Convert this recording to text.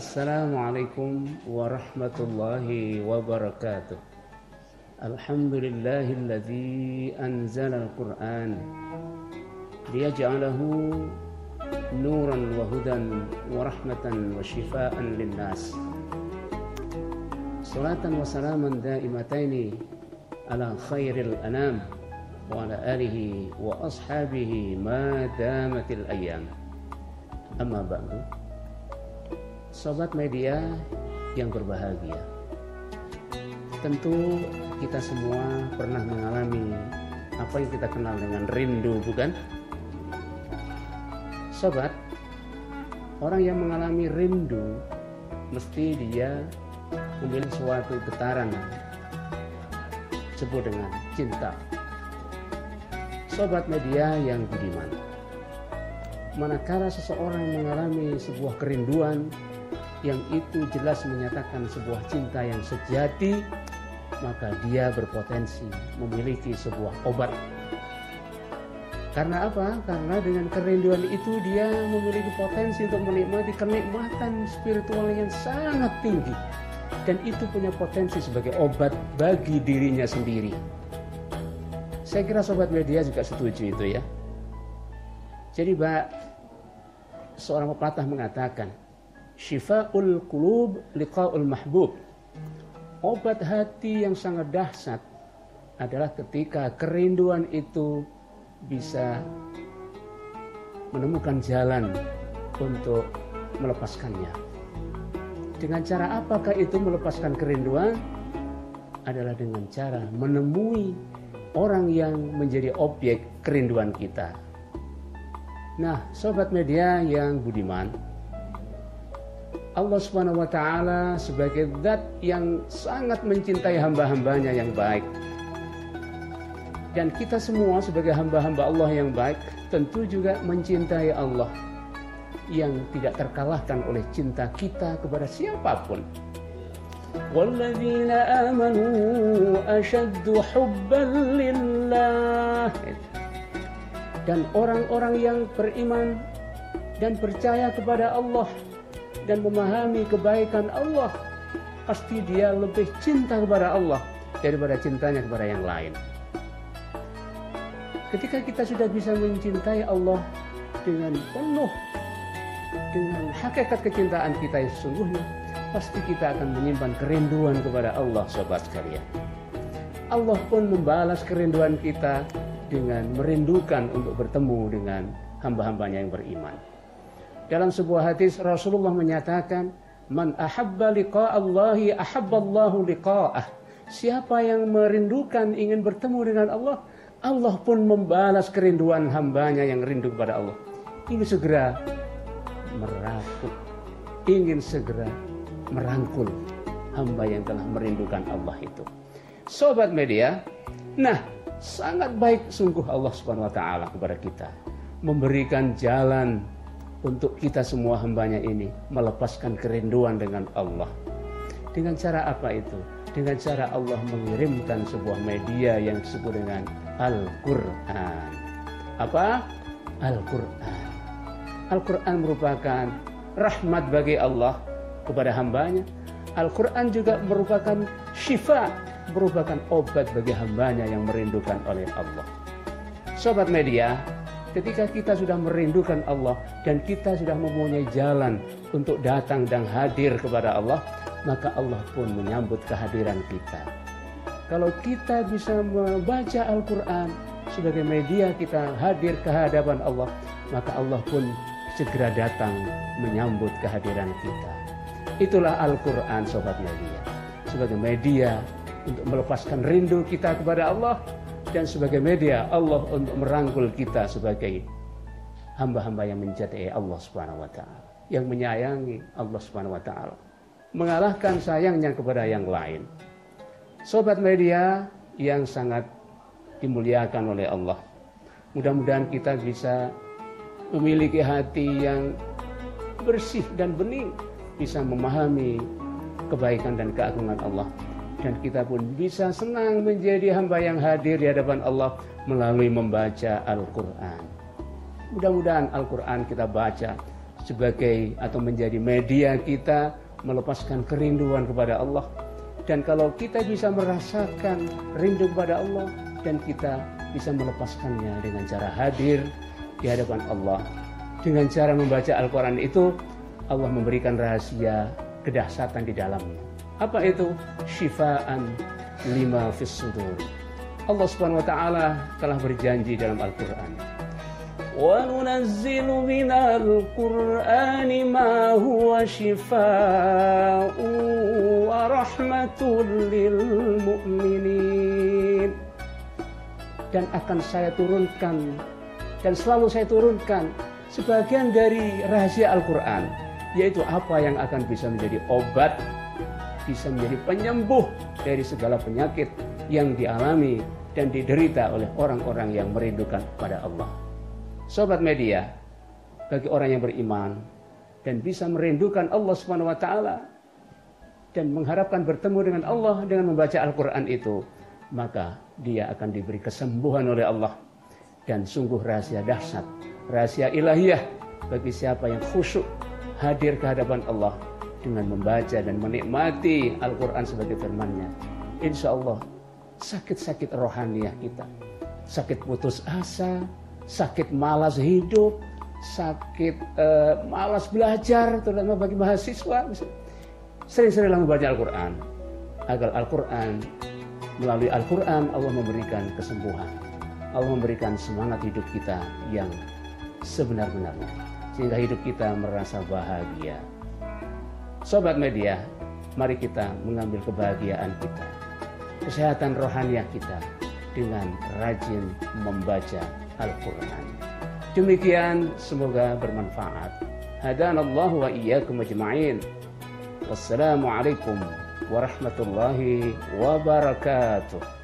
السلام عليكم ورحمة الله وبركاته. الحمد لله الذي أنزل القرآن ليجعله نورا وهدى ورحمة وشفاء للناس. صلاة وسلاما دائمتين على خير الأنام وعلى آله وأصحابه ما دامت الأيام. أما بعد Sobat media yang berbahagia Tentu kita semua pernah mengalami apa yang kita kenal dengan rindu bukan? Sobat, orang yang mengalami rindu mesti dia memiliki suatu getaran sebut dengan cinta. Sobat media yang budiman, manakala seseorang mengalami sebuah kerinduan yang itu jelas menyatakan sebuah cinta yang sejati, maka dia berpotensi memiliki sebuah obat. Karena apa? Karena dengan kerinduan itu dia memiliki potensi untuk menikmati kenikmatan spiritual yang sangat tinggi. Dan itu punya potensi sebagai obat bagi dirinya sendiri. Saya kira sobat media juga setuju itu ya. Jadi Mbak, seorang pepatah mengatakan, Syifa'ul qulub liqa'ul mahbub. Obat hati yang sangat dahsyat adalah ketika kerinduan itu bisa menemukan jalan untuk melepaskannya. Dengan cara apakah itu melepaskan kerinduan? Adalah dengan cara menemui orang yang menjadi objek kerinduan kita. Nah, sobat media yang budiman, Allah Subhanahu wa taala sebagai zat yang sangat mencintai hamba-hambanya yang baik. Dan kita semua sebagai hamba-hamba Allah yang baik tentu juga mencintai Allah yang tidak terkalahkan oleh cinta kita kepada siapapun. وَالَّذِينَ آمَنُوا أَشَدُّ حُبًّا لِلَّهِ Dan orang-orang yang beriman dan percaya kepada Allah dan memahami kebaikan Allah, pasti dia lebih cinta kepada Allah daripada cintanya kepada yang lain. Ketika kita sudah bisa mencintai Allah dengan penuh dengan hakikat kecintaan kita yang sesungguhnya, pasti kita akan menyimpan kerinduan kepada Allah sobat sekalian. Allah pun membalas kerinduan kita dengan merindukan untuk bertemu dengan hamba-hambanya yang beriman. Dalam sebuah hadis Rasulullah menyatakan, "Man ahabba liqa'allahi ahabballahu liqa'ah." Siapa yang merindukan ingin bertemu dengan Allah, Allah pun membalas kerinduan hambanya yang rindu kepada Allah. Ingin segera merakut, ingin segera merangkul hamba yang telah merindukan Allah itu. Sobat media, nah sangat baik sungguh Allah Subhanahu wa taala kepada kita memberikan jalan untuk kita semua hambanya ini melepaskan kerinduan dengan Allah. Dengan cara apa itu? Dengan cara Allah mengirimkan sebuah media yang disebut dengan Al-Quran. Apa? Al-Quran. Al-Quran merupakan rahmat bagi Allah kepada hambanya. Al-Quran juga merupakan syifa, merupakan obat bagi hambanya yang merindukan oleh Allah. Sobat media, ketika kita sudah merindukan Allah dan kita sudah mempunyai jalan untuk datang dan hadir kepada Allah, maka Allah pun menyambut kehadiran kita. Kalau kita bisa membaca Al-Quran sebagai media kita hadir ke hadapan Allah, maka Allah pun segera datang menyambut kehadiran kita. Itulah Al-Quran Sobat Media. Sebagai media untuk melepaskan rindu kita kepada Allah dan sebagai media Allah untuk merangkul kita sebagai hamba-hamba yang mencintai Allah Subhanahu wa taala, yang menyayangi Allah Subhanahu wa taala, mengalahkan sayangnya kepada yang lain. Sobat media yang sangat dimuliakan oleh Allah. Mudah-mudahan kita bisa memiliki hati yang bersih dan bening, bisa memahami kebaikan dan keagungan Allah dan kita pun bisa senang menjadi hamba yang hadir di hadapan Allah melalui membaca Al-Quran. Mudah-mudahan Al-Quran kita baca sebagai atau menjadi media kita melepaskan kerinduan kepada Allah. Dan kalau kita bisa merasakan rindu kepada Allah dan kita bisa melepaskannya dengan cara hadir di hadapan Allah. Dengan cara membaca Al-Quran itu, Allah memberikan rahasia kedahsatan di dalamnya. Apa itu? Syifaan lima fissudur. Allah Subhanahu wa taala telah berjanji dalam Al-Qur'an. Wa nunazzilu minal Qur'ani ma huwa وَرَحْمَةٌ wa. Dan akan saya turunkan dan selalu saya turunkan sebagian dari rahasia Al-Qur'an yaitu apa yang akan bisa menjadi obat bisa menjadi penyembuh dari segala penyakit yang dialami dan diderita oleh orang-orang yang merindukan pada Allah. Sobat media, bagi orang yang beriman dan bisa merindukan Allah Subhanahu wa taala dan mengharapkan bertemu dengan Allah dengan membaca Al-Qur'an itu, maka dia akan diberi kesembuhan oleh Allah dan sungguh rahasia dahsyat, rahasia ilahiyah bagi siapa yang khusyuk hadir ke hadapan Allah dengan membaca dan menikmati Al-Quran sebagai firman-Nya. Insya Allah sakit-sakit rohaniah kita, sakit putus asa, sakit malas hidup, sakit uh, malas belajar, terutama bagi mahasiswa. Sering-seringlah membaca Al-Quran agar Al-Quran melalui Al-Quran Allah memberikan kesembuhan Allah memberikan semangat hidup kita yang sebenar-benarnya sehingga hidup kita merasa bahagia. Sobat media, mari kita mengambil kebahagiaan kita, kesehatan rohaniah kita dengan rajin membaca Al-Quran. Demikian semoga bermanfaat. Hadanallahu wa iyyakum ajma'in. Wassalamualaikum warahmatullahi wabarakatuh.